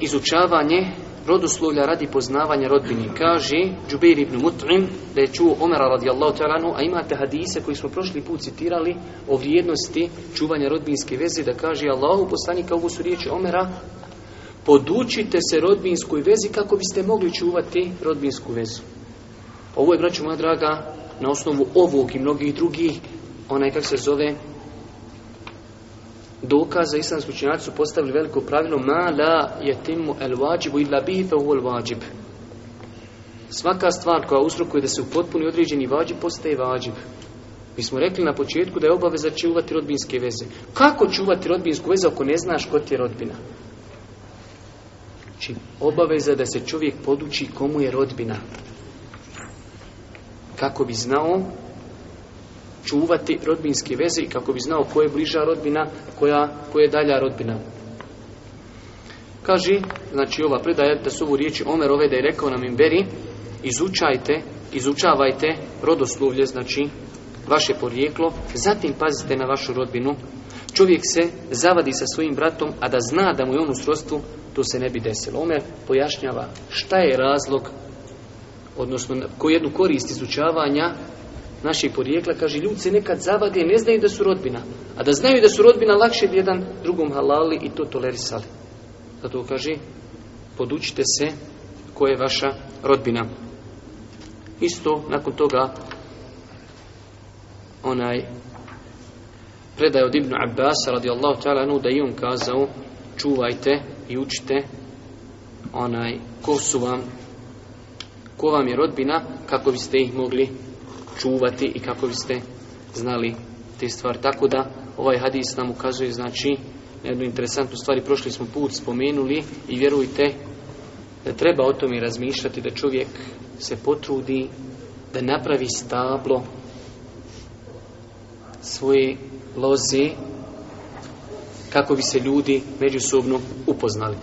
izučavanje rodoslovlja radi poznavanja rodbini. Kaže Džubeir ibn Mut'im da je čuo Omera radijallahu ta'lanu, a imate hadise koji smo prošli put citirali o vrijednosti čuvanja rodbinske veze, da kaže Allahu poslanika, ovu su riječi Omera, podučite se rodbinskoj vezi kako biste mogli čuvati rodbinsku vezu. Ovo je, braću moja draga, na osnovu ovog i mnogih drugih, onaj kak se zove dokaza islamski učenjaci su postavili veliko pravilo ma la el vađibu illa bihi fe vađib. Svaka stvar koja uzrokuje da se u potpuni određeni vađib postaje vađib. Mi smo rekli na početku da je obaveza čuvati rodbinske veze. Kako čuvati rodbinsku vezu ako ne znaš ko ti je rodbina? Znači, obaveza da se čovjek poduči komu je rodbina. Kako bi znao čuvati rodbinske veze i kako bi znao koja je bliža rodbina, koja, koja je dalja rodbina. kaži znači ova predaja da su ovu riječi ove da je rekao nam imberi, izučajte, izučavajte rodoslovlje, znači vaše porijeklo, zatim pazite na vašu rodbinu. Čovjek se zavadi sa svojim bratom, a da zna da mu je on u srodstvu, to se ne bi desilo. Omer pojašnjava šta je razlog, odnosno koju jednu korist izučavanja naših porijekla, kaže, ljudi se nekad zavade, ne znaju da su rodbina. A da znaju da su rodbina, lakše bi jedan drugom halali i to tolerisali. Zato kaže, podučite se koja je vaša rodbina. Isto, nakon toga, onaj predaje od Ibnu Abbas radijallahu ta'ala da je on kazao čuvajte i učite onaj ko su vam ko vam je rodbina kako biste ih mogli čuvati i kako biste znali te stvari. Tako da ovaj hadis nam ukazuje znači na jednu interesantnu stvar i prošli smo put spomenuli i vjerujte da treba o tome razmišljati da čovjek se potrudi da napravi stablo svoje loze kako bi se ljudi međusobno upoznali.